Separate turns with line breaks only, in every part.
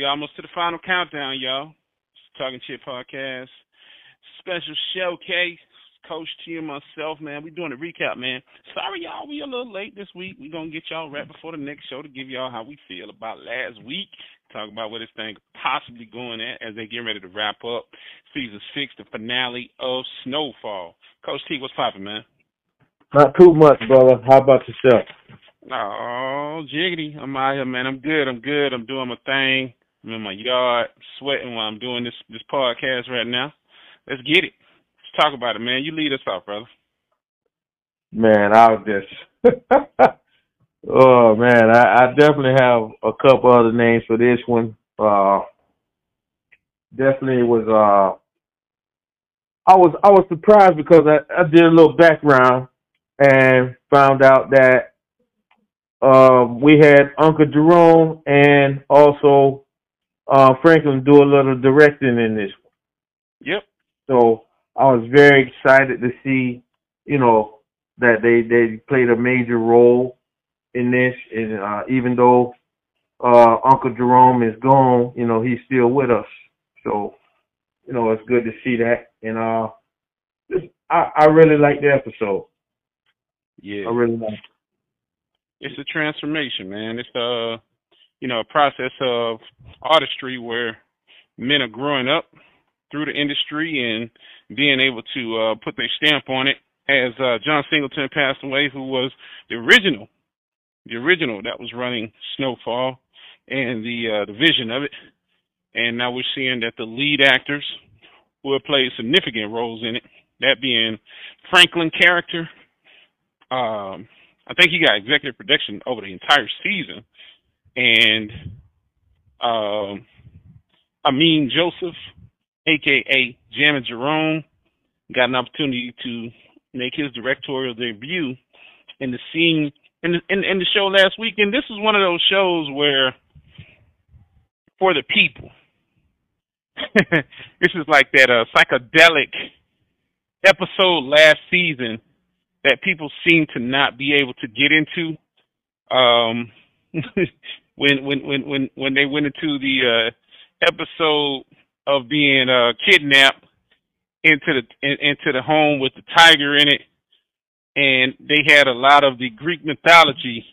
We almost to the final countdown, y'all. Talking Chit Podcast. Special showcase. Coach T and myself, man. We doing a recap, man. Sorry, y'all, we a little late this week. We gonna get y'all right before the next show to give y'all how we feel about last week. Talk about where this thing possibly going at as they getting ready to wrap up season six, the finale of Snowfall. Coach T, what's popping, man?
Not too much, brother. How about yourself?
Oh, jiggity. I'm out here, man. I'm good. I'm good. I'm doing my thing. I'm in my yard sweating while I'm doing this this podcast right now. Let's get it. Let's talk about it, man. You lead us off, brother.
Man, I was just Oh man, I, I definitely have a couple other names for this one. Uh definitely was uh I was I was surprised because I, I did a little background and found out that um, we had Uncle Jerome and also uh, Franklin do a little directing in this.
Yep.
So I was very excited to see, you know, that they they played a major role in this, and uh, even though uh, Uncle Jerome is gone, you know, he's still with us. So, you know, it's good to see that, and uh, just, I I really like the episode.
Yeah.
I really like.
It's a transformation, man. It's a you know a process of artistry where men are growing up through the industry and being able to uh, put their stamp on it. As uh, John Singleton passed away, who was the original, the original that was running Snowfall and the uh, the vision of it, and now we're seeing that the lead actors have played significant roles in it, that being Franklin character, um, I think he got executive production over the entire season, and um, Amin Joseph, aka Jammin Jerome, got an opportunity to make his directorial debut in the scene in the, in, in the show last week, and this is one of those shows where for the people. this is like that uh, psychedelic episode last season that people seem to not be able to get into. Um, when when when when when they went into the uh, episode of being uh, kidnapped into the in, into the home with the tiger in it, and they had a lot of the Greek mythology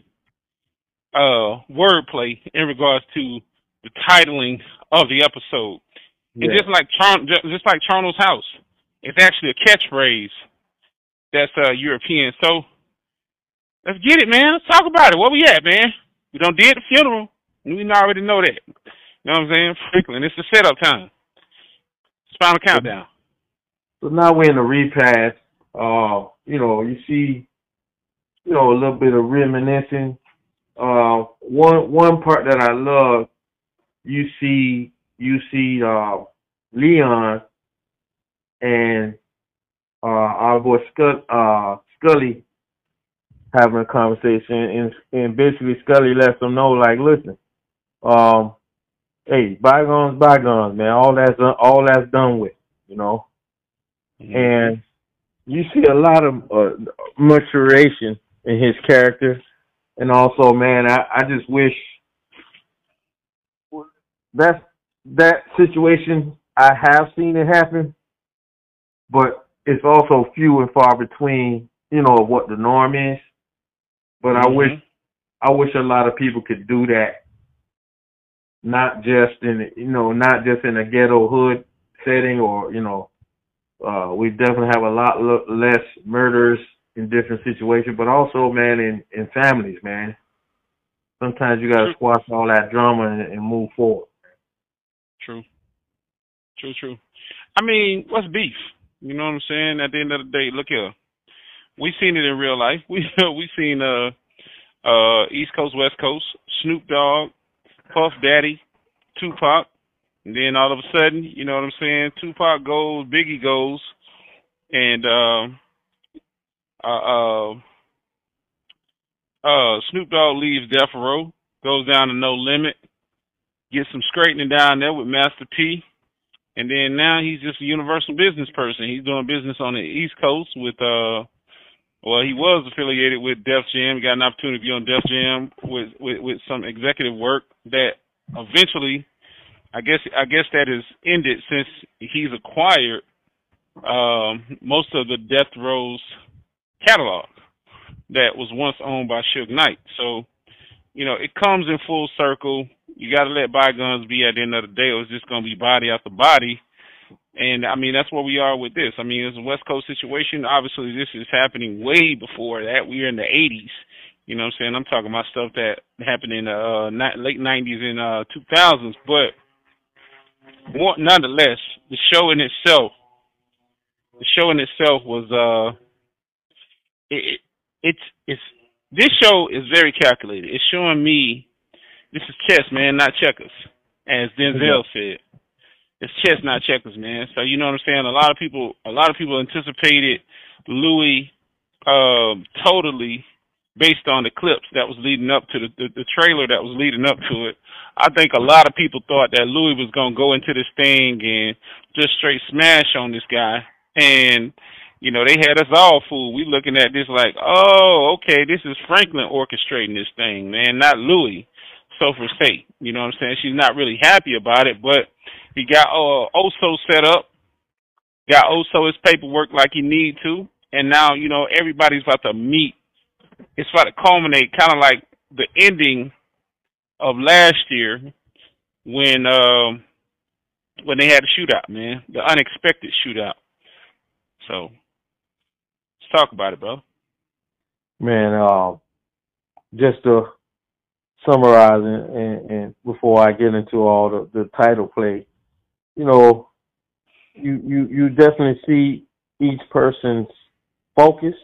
uh, wordplay in regards to the titling of the episode. Yeah. And just like just like Charnel's house, it's actually a catchphrase that's uh European. So let's get it, man. Let's talk about it. Where we at, man? We don't did the funeral. We already know that. You know what I'm saying? Franklin, it's the setup time. It's Final countdown.
So now we're in the repass. Uh, you know, you see, you know, a little bit of reminiscing. Uh, one one part that I love, you see, you see, uh, Leon and uh, our boy Scully, uh, Scully having a conversation, and, and basically Scully lets them know, like, listen, um, hey, bygones, bygones, man. All that's all that's done with, you know. Mm-hmm. And you see a lot of uh, maturation in his character, and also, man, I, I just wish that that situation I have seen it happen, but it's also few and far between, you know, what the norm is. But mm-hmm. I wish I wish a lot of people could do that. Not just in you know, not just in a ghetto hood setting or, you know, uh we definitely have a lot less murders in different situations, but also man in in families, man. Sometimes you got to squash all that drama and, and move forward.
True. True, true. I mean, what's beef? You know what I'm saying? At the end of the day, look here. We seen it in real life. We we seen uh uh East Coast, West Coast, Snoop Dogg, Puff Daddy, Tupac, and then all of a sudden, you know what I'm saying? Tupac goes, Biggie goes, and um uh, uh uh Snoop Dogg leaves Death Row, goes down to No Limit, gets some straightening down there with Master P and then now he's just a universal business person. He's doing business on the East Coast with uh well, he was affiliated with Def Jam. He got an opportunity to be on Def Jam with, with with some executive work that eventually I guess I guess that is ended since he's acquired um, most of the Death Row's catalog that was once owned by Suge Knight. So, you know, it comes in full circle. You got to let bygones be at the end of the day, or it's just going to be body after body. And I mean, that's where we are with this. I mean, it's a West Coast situation. Obviously, this is happening way before that. We are in the 80s. You know what I'm saying? I'm talking about stuff that happened in the uh, late 90s and uh, 2000s. But more, nonetheless, the show in itself, the show in itself was, uh, it, it, it's, it's, this show is very calculated. It's showing me, this is chess, man, not checkers, as Denzel said it's chess, not checkers, man. So you know what I'm saying. A lot of people, a lot of people anticipated Louie um, totally based on the clips that was leading up to the, the the trailer that was leading up to it. I think a lot of people thought that Louie was gonna go into this thing and just straight smash on this guy, and you know they had us all fooled. We looking at this like, oh, okay, this is Franklin orchestrating this thing, man, not Louie. So for sake, you know what I'm saying? She's not really happy about it, but he got uh, Oso set up, got Oso his paperwork like he need to, and now you know everybody's about to meet. It's about to culminate, kind of like the ending of last year when um, when they had a shootout, man, the unexpected shootout. So let's talk about it, bro.
Man, uh, just to summarize and, and, and, before I get into all the, the title play, you know, you you you definitely see each person's focus.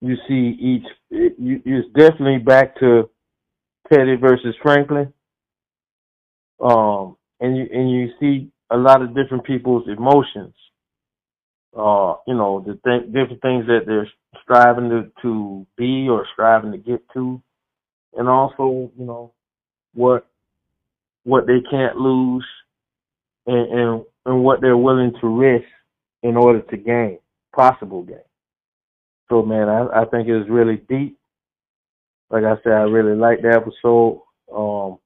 You see each. it, You, it's definitely back to Teddy versus Franklin. Um, and you and you see a lot of different people's emotions. Uh, you know, the th- different things that they're striving to, to be or striving to get to, and also, you know, what what they can't lose and, and, and what they're willing to risk in order to gain, possible gain. So man, I, I think it was really deep. Like I said, I really liked the episode. Um,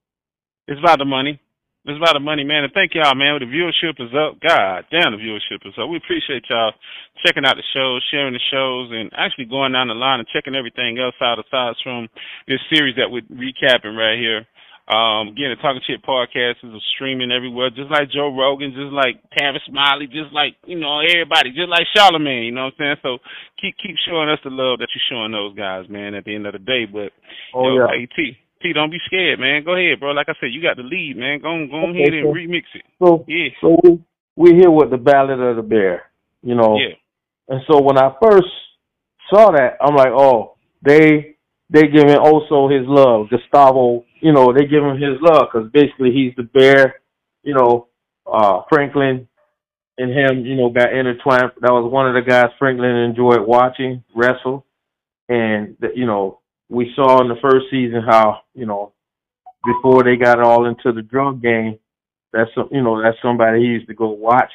it's about the money. It's about the money, man. And thank y'all, man. The viewership is up. God damn, the viewership is up. We appreciate y'all checking out the shows, sharing the shows, and actually going down the line and checking everything else out aside from this series that we're recapping right here. Um, again, the Talking Chit podcast is streaming everywhere, just like Joe Rogan, just like Tavis Smiley, just like, you know, everybody, just like Charlemagne, you know what I'm saying? So keep keep showing us the love that you're showing those guys, man, at the end of the day. But,
oh,
yo,
yeah.
hey, T, T, don't be scared, man. Go ahead, bro. Like I said, you got the lead, man. Go, on, go okay, ahead and remix it.
So,
yeah.
So we, we here with the Ballad of the Bear, you know.
Yeah.
And so when I first saw that, I'm like, oh, they they giving Oso his love. Gustavo, you know, they give him his love because basically he's the bear. You know, uh, Franklin and him, you know, got intertwined. That was one of the guys Franklin enjoyed watching wrestle, and the, you know, we saw in the first season how you know before they got all into the drug game, that's you know that's somebody he used to go watch,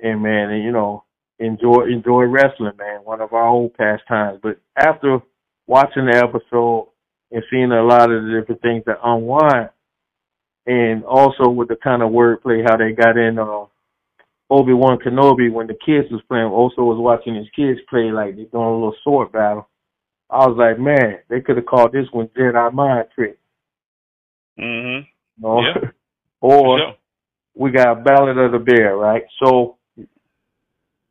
and man, and you know enjoy enjoy wrestling, man. One of our old pastimes. But after watching the episode and seeing a lot of the different things that unwind, and also with the kind of wordplay how they got in uh, Obi Wan Kenobi when the kids was playing. Also was watching his kids play like they doing a little sword battle. I was like, man, they could have called this one Jedi mind trick.
Mhm.
You know?
Yeah.
or
sure.
we got a Ballad of the Bear, right? So,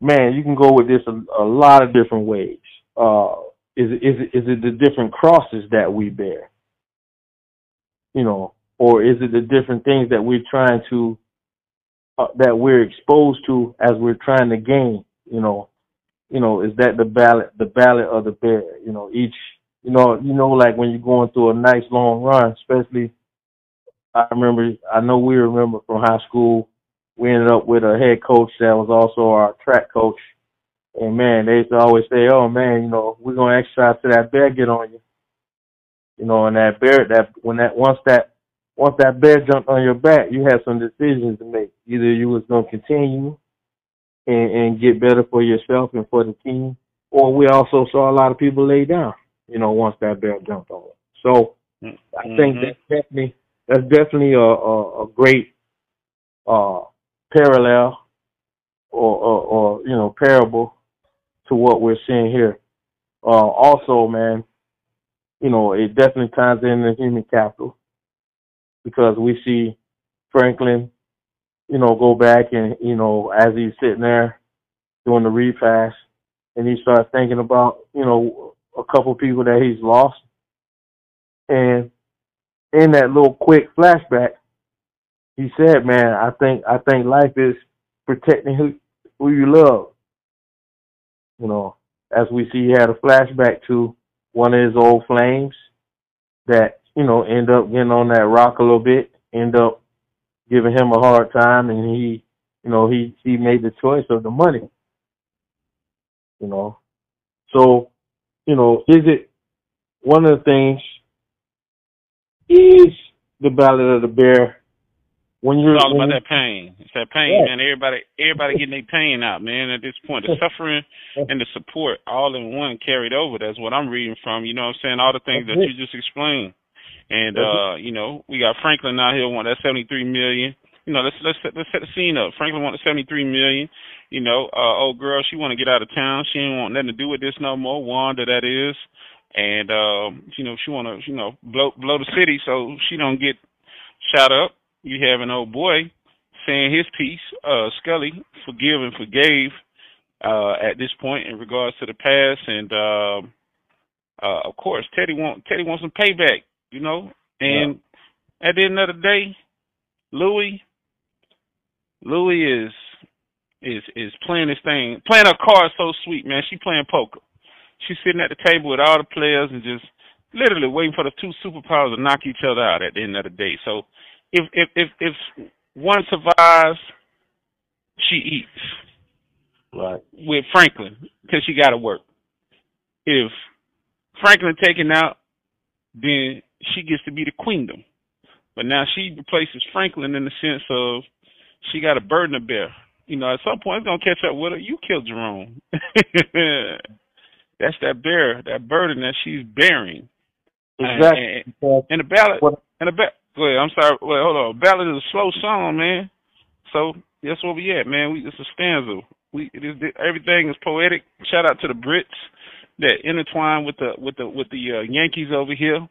man, you can go with this a, a lot of different ways. Uh, is it, is it, is it the different crosses that we bear? You know, or is it the different things that we're trying to, uh, that we're exposed to as we're trying to gain? You know, you know, is that the ballot, the ballot of the bear? You know, each, you know, you know, like when you're going through a nice long run, especially. I remember, I know we remember from high school, we ended up with a head coach that was also our track coach and man, they used to always say, "Oh man, you know, we're gonna exercise till that bear get on you." You know, and that bear, that when that once that once that bear jumped on your back, you had some decisions to make. Either you was gonna continue and, and get better for yourself and for the team, or we also saw a lot of people lay down. You know, once that bell jumped on them. So
mm-hmm.
I think that's definitely that's definitely a a, a great uh, parallel or, or, or you know parable to what we're seeing here. Uh, also, man, you know it definitely ties in the human capital because we see Franklin, you know, go back and you know as he's sitting there doing the repass, and he starts thinking about you know a couple people that he's lost, and in that little quick flashback, he said, "Man, I think I think life is protecting who who you love." You know, as we see, he had a flashback to one of his old flames that you know end up getting on that rock a little bit, end up giving him a hard time, and he, you know, he he made the choice of the money. You know, so you know, is it one of the things is the Ballad of the Bear. When you're
it's all about that pain. It's that pain, yeah. man. Everybody, everybody getting their pain out, man. At this point, the suffering and the support all in one carried over. That's what I'm reading from. You know what I'm saying? All the things that you just explained. And uh, you know, we got Franklin out here want that 73 million. You know, let's let's set, let's set the scene up. Franklin want the 73 million. You know, uh, old girl, she want to get out of town. She ain't want nothing to do with this no more. Wanda, that is and um, you know she want to you know blow blow the city so she don't get shot up. You have an old boy saying his piece. Uh, Scully forgive and forgave uh, at this point in regards to the past, and uh, uh, of course Teddy want Teddy wants some payback. You know, and yeah. at the end of the day, Louie Louie is is is playing this thing, playing her card so sweet, man. She playing poker she's sitting at the table with all the players and just literally waiting for the two superpowers to knock each other out at the end of the day. So if if if if one survives, she eats.
Right.
With Franklin, because she got to work. If Franklin taken out, then she gets to be the queendom. But now she replaces Franklin in the sense of she got a burden to bear. You know, at some point it's gonna catch up with her. You killed Jerome. That's that bear, that burden that she's bearing.
Exactly.
And, and, and the ballad, what? and the ballad. Go ahead. I'm sorry. Wait, hold on. Ballad is a slow song, man. So that's where we at, man. We it's a stanza. We it is everything is poetic. Shout out to the Brits that intertwine with the with the with the uh, Yankees over here,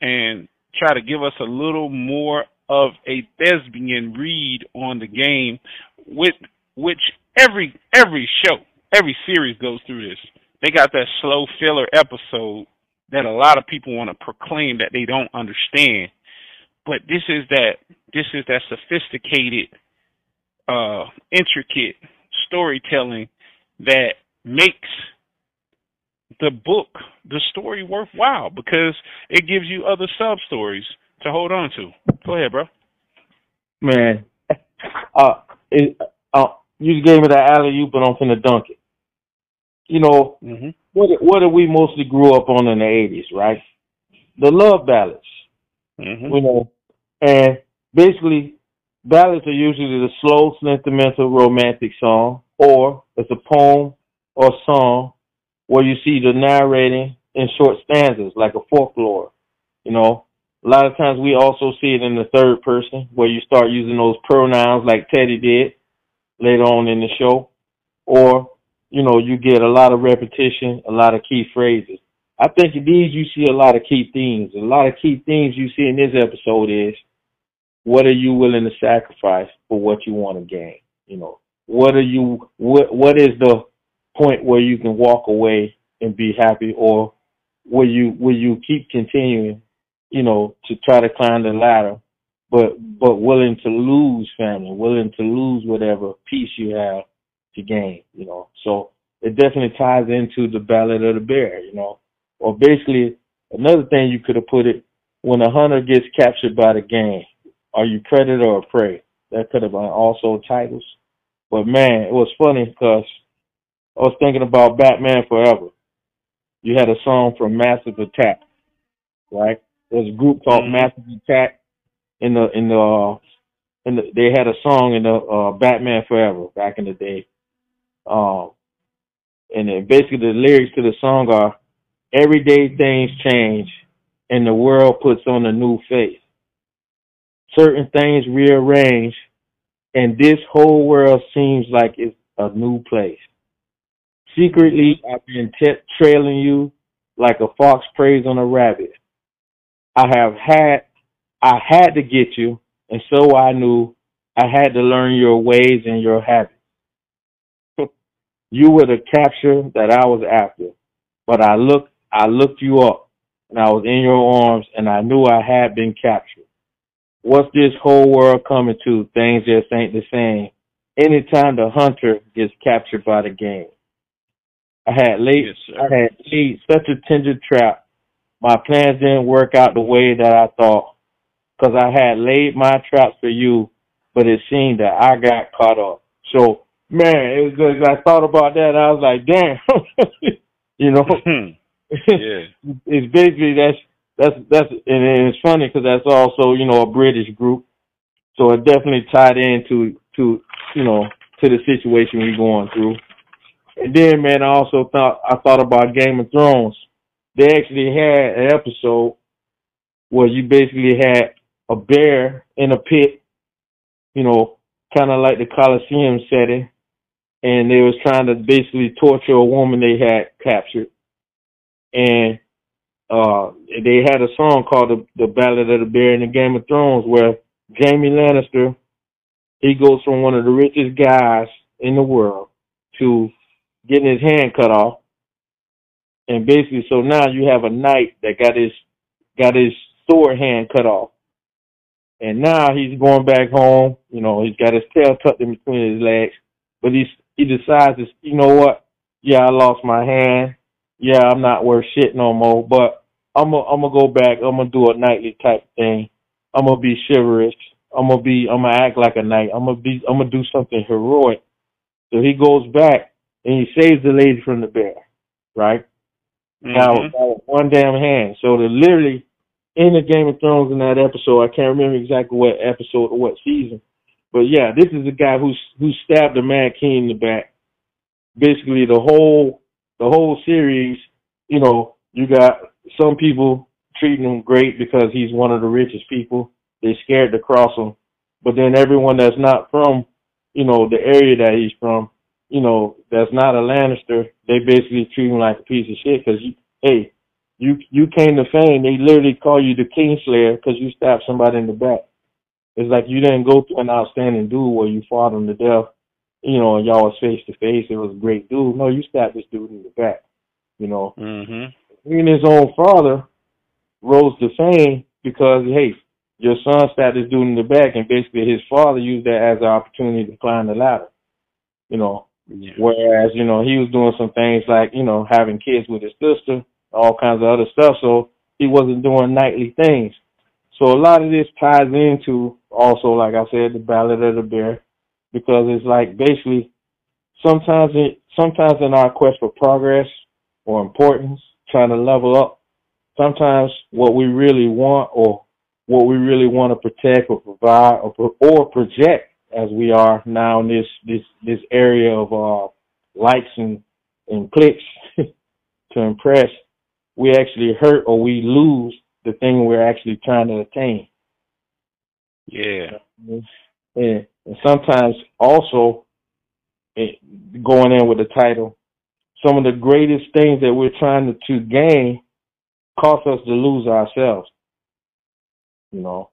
and try to give us a little more of a thespian read on the game, with which every every show, every series goes through this they got that slow filler episode that a lot of people want to proclaim that they don't understand. But this is that this is that sophisticated, uh, intricate storytelling that makes the book, the story worthwhile because it gives you other sub stories to hold on to. Go ahead, bro.
Man, uh, it, uh, you gave me that alley oop, but I'm finna dunk it you know, mm-hmm. what what did we mostly grew up on in the eighties, right? The love ballads. Mm-hmm. You know, and basically ballads are usually the slow, sentimental, romantic song, or it's a poem or song where you see the narrating in short stanzas, like a folklore. You know, a lot of times we also see it in the third person, where you start using those pronouns like Teddy did later on in the show, or you know, you get a lot of repetition, a lot of key phrases. I think in these you see a lot of key themes. A lot of key themes you see in this episode is what are you willing to sacrifice for what you want to gain? You know, what are you what what is the point where you can walk away and be happy or will you will you keep continuing, you know, to try to climb the ladder but but willing to lose family, willing to lose whatever peace you have to gain, you know. So it definitely ties into the Ballad of the Bear, you know. Or basically, another thing you could have put it, when a hunter gets captured by the game are you predator or prey? That could have been also titles. But man, it was funny because I was thinking about Batman Forever. You had a song from Massive Attack, right? There's a group called mm-hmm. Massive Attack. In the in the, uh, in the they had a song in the uh, Batman Forever back in the day um, and then basically the lyrics to the song are, everyday things change and the world puts on a new face. certain things rearrange, and this whole world seems like it's a new place. Secretly, I've been t- trailing you like a fox preys on a rabbit. I have had, I had to get you, and so I knew I had to learn your ways and your habits. you were the capture that I was after, but I looked, I looked you up, and I was in your arms, and I knew I had been captured. What's this whole world coming to? Things just ain't the same. Anytime the hunter gets captured by the game. I had laid,
Yes,
I had laid such a tender trap. My plans didn't work out the way that I thought, because I had laid my traps for you, but it seemed that I got caught up. So, man, it was good. I thought about that. I was like, damn, you know,
yeah.
it's basically that's that's that's and it's funny because that's also you know a British group, so it definitely tied into to you know to the situation we're going through. And then, man, I also thought I thought about Game of Thrones. They actually had an episode where you basically had a bear in a pit, you know, kind of like the Colosseum setting, and they was trying to basically torture a woman they had captured. And uh, they had a song called the, the Ballad of the Bear in the Game of Thrones where Jaime Lannister, he goes from one of the richest guys in the world to getting his hand cut off. And basically, so now you have a knight that got his got his sword hand cut off, and now he's going back home. You know, he's got his tail tucked in between his legs, but he's he decides, to, you know what? Yeah, I lost my hand. Yeah, I'm not worth shit no more. But I'm gonna I'm gonna go back. I'm gonna do a knightly type thing. I'm gonna be chivalrous. I'm gonna be. I'm gonna act like a knight. I'm gonna be. I'm gonna do something heroic. So he goes back and he saves the lady from the bear, right? Now,
Mhm.
now with one damn hand. So the literally in the Game of Thrones in that episode, I can't remember exactly what episode or what season, but yeah, this is the guy who's who stabbed the Mad King in the back. Basically, the whole the whole series, you know, you got some people treating him great because he's one of the richest people. They're scared to cross him, but then everyone that's not from, you know, the area that he's from, you know, that's not a Lannister, they basically treat him like a piece of shit because, hey, you you came to fame. They literally call you the Kingslayer because you stabbed somebody in the back. It's like you didn't go through an outstanding duel where you fought him to death, you know, and y'all was face to face. It was a great dude. No, you stabbed this dude in the back. You know,
Mhm.
even his own father rose to fame because hey, your son stabbed this dude in the back, and basically his father used that as an opportunity to climb the ladder. You know,
Yeah.
Whereas, you know, he was doing some things like, you know, having kids with his sister, all kinds of other stuff. So he wasn't doing knightly things. So a lot of this ties into also, like I said, the Ballad of the Bear, because it's like basically sometimes it, sometimes in our quest for progress or importance, trying to level up, sometimes what we really want or what we really want to protect or provide or, or project as we are now in this this this area of uh likes and and clicks to impress, we actually hurt or we lose the thing we're actually trying to attain.
Yeah.
And, and sometimes also it, going in with the title, some of the greatest things that we're trying to, to gain cost us to lose ourselves. You know,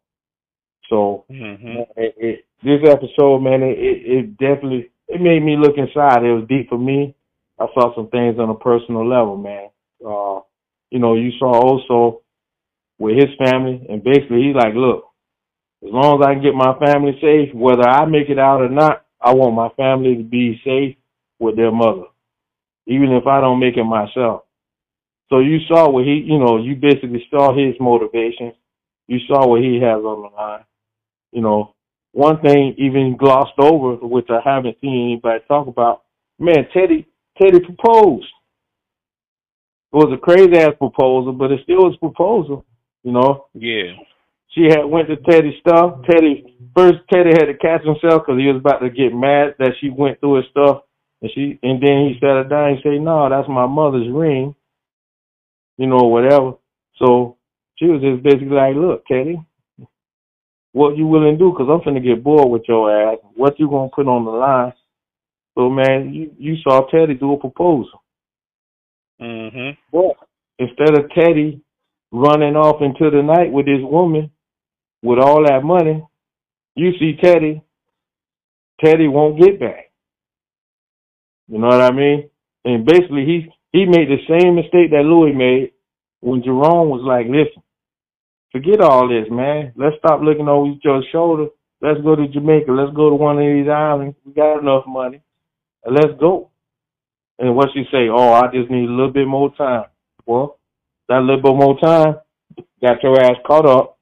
so
Mhm.
it, it, this episode, man, it, it, it definitely it made me look inside. It was deep for me. I saw some things on a personal level, man. Uh, you know, you saw also with his family, and basically he's like, look, as long as I can get my family safe, whether I make it out or not, I want my family to be safe with their mother, even if I don't make it myself. So you saw what he, you know, you basically saw his motivation. You saw what he has on the line. You know, one thing even glossed over, which I haven't seen anybody talk about, man, Teddy, Teddy proposed. It was a crazy ass proposal, but it still was a proposal. You know,
Yeah.
she had went to Teddy's stuff. Teddy first, Teddy had to catch himself because he was about to get mad that she went through his stuff, and she, and then he sat her down and say, "No, that's my mother's ring." You know, whatever. So she was just basically like, "Look, Teddy, what you willing to do? Because I'm finna get bored with your ass. What you gonna put on the line? So man, you you saw Teddy do a proposal.
Mhm.
But instead of Teddy running off into the night with his woman with all that money, you see Teddy. Teddy won't get back. You know what I mean? And basically, he he made the same mistake that Louie made when Jerome was like, "Listen, forget all this, man. Let's stop looking over each other's shoulder. Let's go to Jamaica. Let's go to one of these islands. We got enough money. Let's go." And what she say? Oh, I just need a little bit more time. Well, that little bit more time got your ass caught up,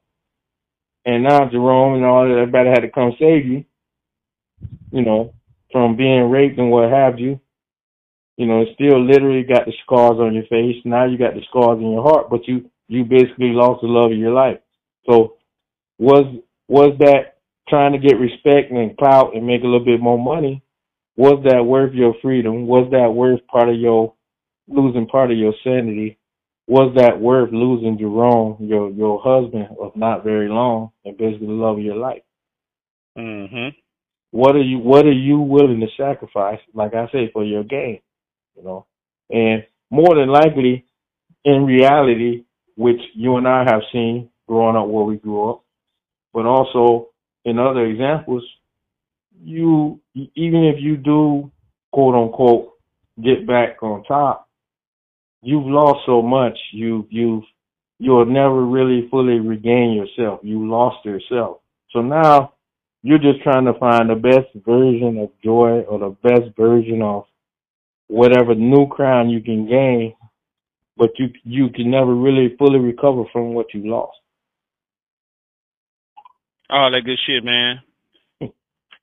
and now Jerome and all that everybody had to come save you. You know, from being raped and what have you. You know, still literally got the scars on your face. Now you got the scars in your heart, but you you basically lost the love of your life. So was was that trying to get respect and clout and make a little bit more money? Was that worth your freedom? Was that worth part of your losing part of your sanity? Was that worth losing Jerome, your your husband of not very long, and basically the love of your life?
Mhm.
What are you What are you willing to sacrifice? Like I say, for your game, you know. And more than likely, in reality, which you and I have seen growing up where we grew up, but also in other examples, you even if you do quote unquote get back on top, you've lost so much. You you've you'll never really fully regain yourself. You lost yourself. So now you're just trying to find the best version of joy or the best version of whatever new crown you can gain, but you you can never really fully recover from what you lost.
All that good shit, man.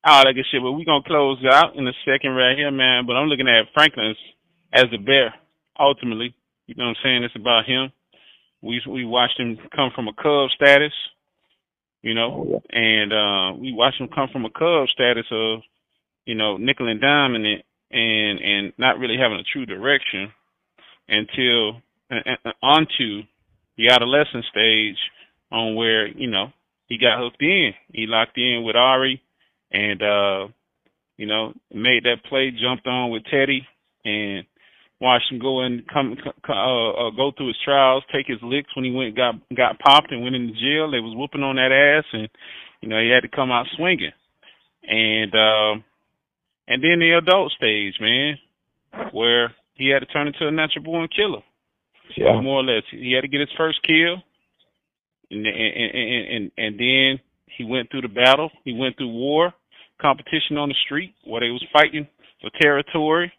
All that good shit. But we're gonna close out in a second right here, man. But I'm looking at Franklin's as the bear, ultimately. You know what I'm saying? It's about him. We we watched him come from a Cub status, you know, and uh we watched him come from a Cub status of, you know, nickel and diamond and and not really having a true direction until onto the adolescent stage on where, you know, he got hooked in. He locked in with Avi and uh, you know, made that play, jumped on with Teddy and watched him go and come uh, uh, go through his trials, take his licks when he went got got popped and went into jail. They was whooping on that ass, and you know he had to come out swinging. And uh, and then the adult stage, man, where he had to turn into a natural born killer.
Yeah.
More or less, he had to get his first kill, and and and, and, and then he went through the battle. He went through war, competition on the street where they was fighting for territory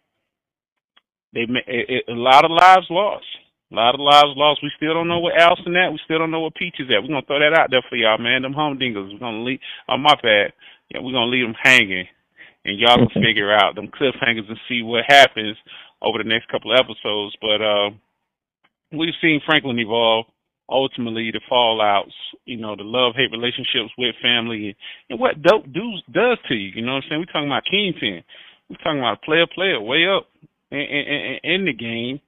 they it, a lot of lives lost. A lot of lives lost. We still don't know what Alston at. We still don't know what Peach is at. We're gonna throw that out there for y'all, man. Them humdingers. We're gonna leave. Oh my bad. Yeah, we're gonna leave them hanging, and y'all can figure out them cliffhangers and see what happens over the next couple of episodes. But uh, we've seen Franklin evolve. Ultimately, the fallouts, you know, the love hate relationships with family, and, what dope does does to you. You know what I'm saying? We're talking about Kingpin. We're talking about player, player, way up in, in, in the game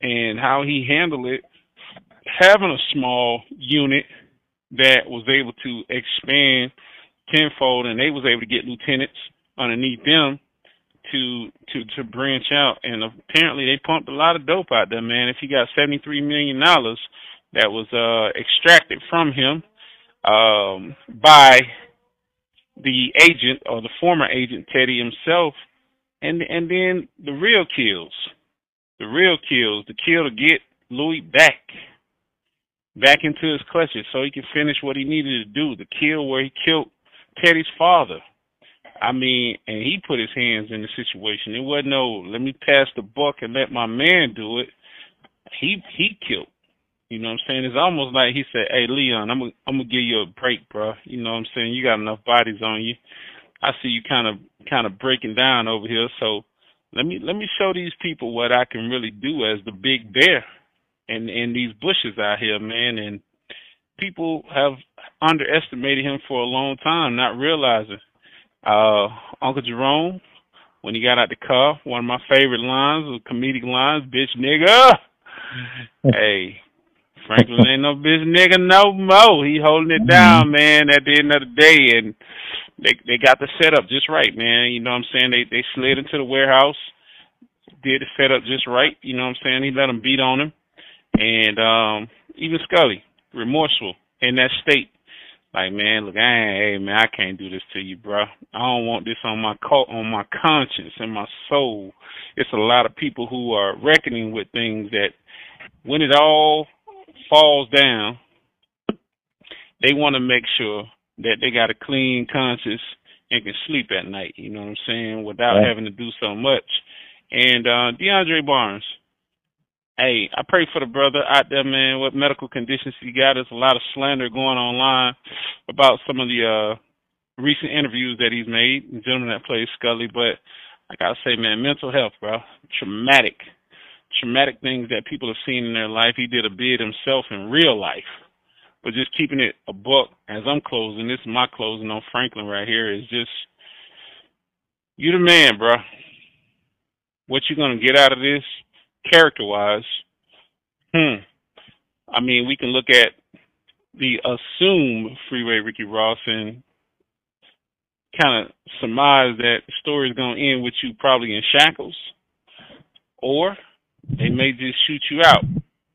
and how he handled it, having a small unit that was able to expand tenfold, and they was able to get lieutenants underneath them to to to branch out. And apparently, they pumped a lot of dope out there, man. If he got seventy three million dollars that was uh extracted from him um by the agent or the former agent Teddy himself and and then the real kills, the real kills, the kill to get Louie back, back into his clutches so he could finish what he needed to do. The kill where he killed Teddy's father. I mean, and he put his hands in the situation. It wasn't no let me pass the buck and let my man do it. He he killed. You know what I'm saying? It's almost like he said, "Hey Leon, I'm gonna I'm gonna give you a break, bro. You know what I'm saying? You got enough bodies on you. I see you kind of kind of breaking down over here. So let me let me show these people what I can really do as the big bear in in these bushes out here, man. And people have underestimated him for a long time, not realizing. Uh, Uncle Jerome, when he got out the car, one of my favorite lines, was comedic lines, bitch nigga. hey, Franklin ain't no bitch nigga no more. He holding it down, mm-hmm. man. At the end of the day, and they they got the setup just right, man. You know what I'm saying? They they slid into the warehouse, did the setup just right. You know what I'm saying? He let them beat on him, and um even Scully remorseful in that state. Like man, look, I ain't, hey man, I can't do this to you, bro. I don't want this on my on my conscience and my soul. It's a lot of people who are reckoning with things that when it all falls down, they want to make sure that they got a clean conscience and can sleep at night. You know what I'm saying? Without right. having to do so much. And uh DeAndre Barnes, hey, I pray for the brother out there, man. What medical conditions he got? There's a lot of slander going online about some of the uh recent interviews that he's made. The gentleman that plays Scully, but I gotta say, man, mental health, bro, traumatic, traumatic things that people have seen in their life. He did a bid himself in real life but just keeping it a book as I'm closing. This is my closing on Franklin right here. Is just you the man, bro. What you gonna get out of this, character wise? Hmm. I mean, we can look at the assume Freeway Ricky Ross and kind of surmise that the story is going to end with you probably in shackles, or they may just shoot you out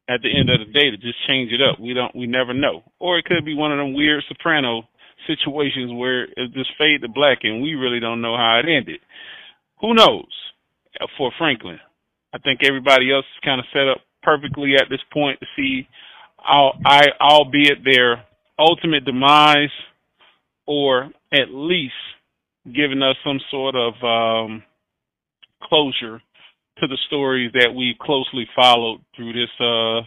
at the end of the day to just change it up. We don't, we never know. Or it could be one of them weird soprano situations where it just fade to black and we really don't know how it ended. Who knows? For Franklin, I think everybody else is kind of set up perfectly at this point to see, all, I, albeit their ultimate demise, or at least giving us some sort of um, closure to the stories that we've closely followed through this uh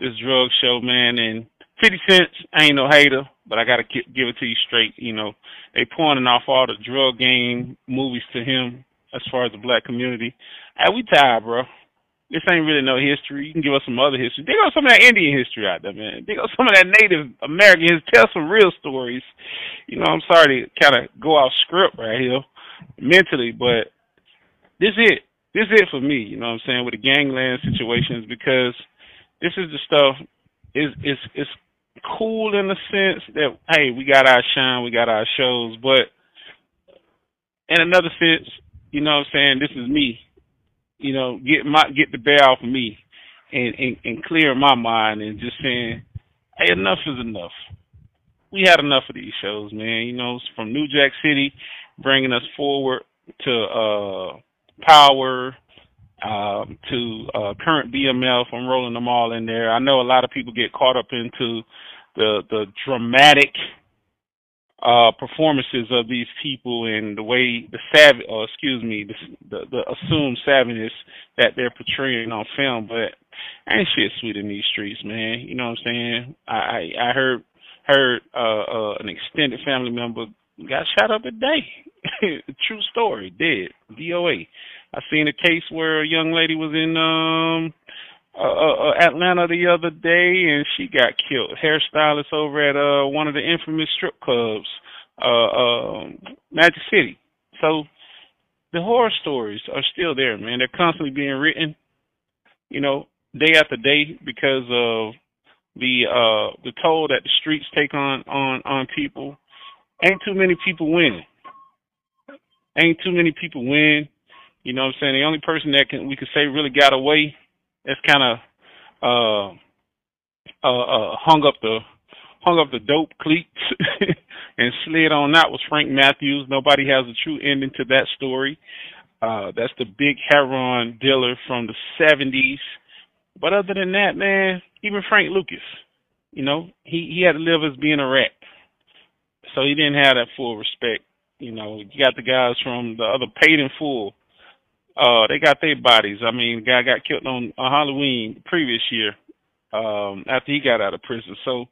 this drug show, man. And Fifty Cent, ain't no hater, but I gotta give it to you straight. You know, they pointing off all the drug game movies to him as far as the black community. Hey, we tired, bro. This ain't really no history. You can give us some other history. Dig up some of that Indian history out there, man. Dig up some of that Native American history. Tell some real stories. You know, I'm sorry to kind of go off script right here mentally, but this is it this is it for me, you know what I'm saying, with the gangland situations because this is the stuff is is it's cool in the sense that hey, we got our shine, we got our shows, but in another sense, you know what I'm saying, this is me. You know, get my get the bear off of me and, and, and clear my mind and just saying, Hey, enough is enough. We had enough of these shows, man. You know, from New Jack City bringing us forward to uh Power um, to uh, current BMF. I'm rolling them all in there. I know a lot of people get caught up into the the dramatic uh, performances of these people and the way the savage, or excuse me, the, the, the assumed savageness that they're portraying on film. But ain't shit sweet in these streets, man. You know what I'm saying? I I, I heard heard uh, uh, an extended family member got shot up today. True story, dead. DOA. I seen a case where a young lady was in um uh, uh, Atlanta the other day and she got killed. Hairstylist over at uh one of the infamous strip clubs, uh uh Magic City. So the horror stories are still there, man. They're constantly being written, you know, day after day because of the uh the toll that the streets take on on on people ain't too many people win. Ain't too many people win. You know what I'm saying? The only person that can we could say really got away that's kind of uh, uh, uh, hung up the hung up the dope cleats and slid on out was Frank Matthews. Nobody has a true ending to that story. Uh, that's the big heroin dealer from the 70s. But other than that, man, even Frank Lucas, you know, he, he had to live as being a rat so he didn't have that full respect. You know, you got the guys from the other paid in full. Uh, they got their bodies. I mean, the guy got killed on, on Halloween previous year, um, after he got out of prison. So,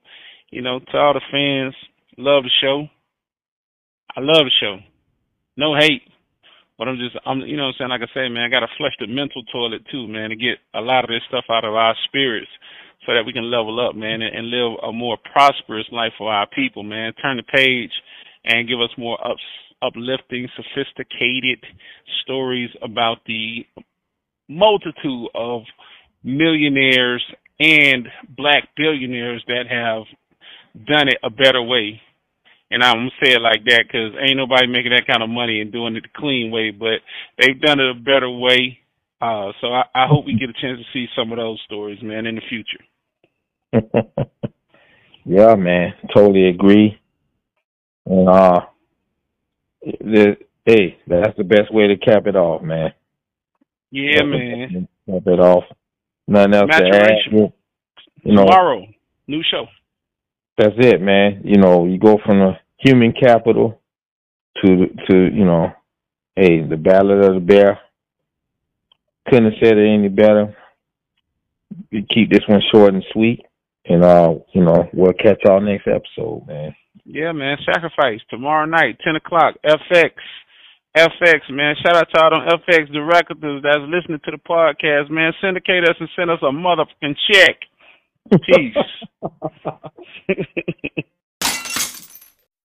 you know, to all the fans, love the show. I love the show. No hate. But I'm just, I'm, you know what I'm saying? Like I say, man, I got to flush the mental toilet too, man, to get a lot of this stuff out of our spirits so that we can level up, man, and, and live a more prosperous life for our people, man. Turn the page and give us more ups, uplifting, sophisticated stories about the multitude of millionaires and black billionaires that have done it a better way. And I'm gonna say it like that because ain't nobody making that kind of money and doing it the clean way, but they've done it a better way. Uh, so I, I hope we get a chance to see some of those stories, man, in the future.
yeah, man, totally agree. And uh, the, hey, that's the best way to cap it off, man.
Yeah, man.
Cap it off. Nothing else to add.
You know, Tomorrow, new show.
That's it, man. You know, you go from the human capital to to you know, hey, the Ballad of the Bear. Couldn't have said it any better. We keep this one short and sweet, and uh, you know, we'll catch y'all next episode, man.
Yeah, man. Sacrifice tomorrow night, ten o'clock. FX. FX, man. Shout out to all them FX directors that's listening to the podcast, man. Syndicate us and send us a motherfucking check. Peace.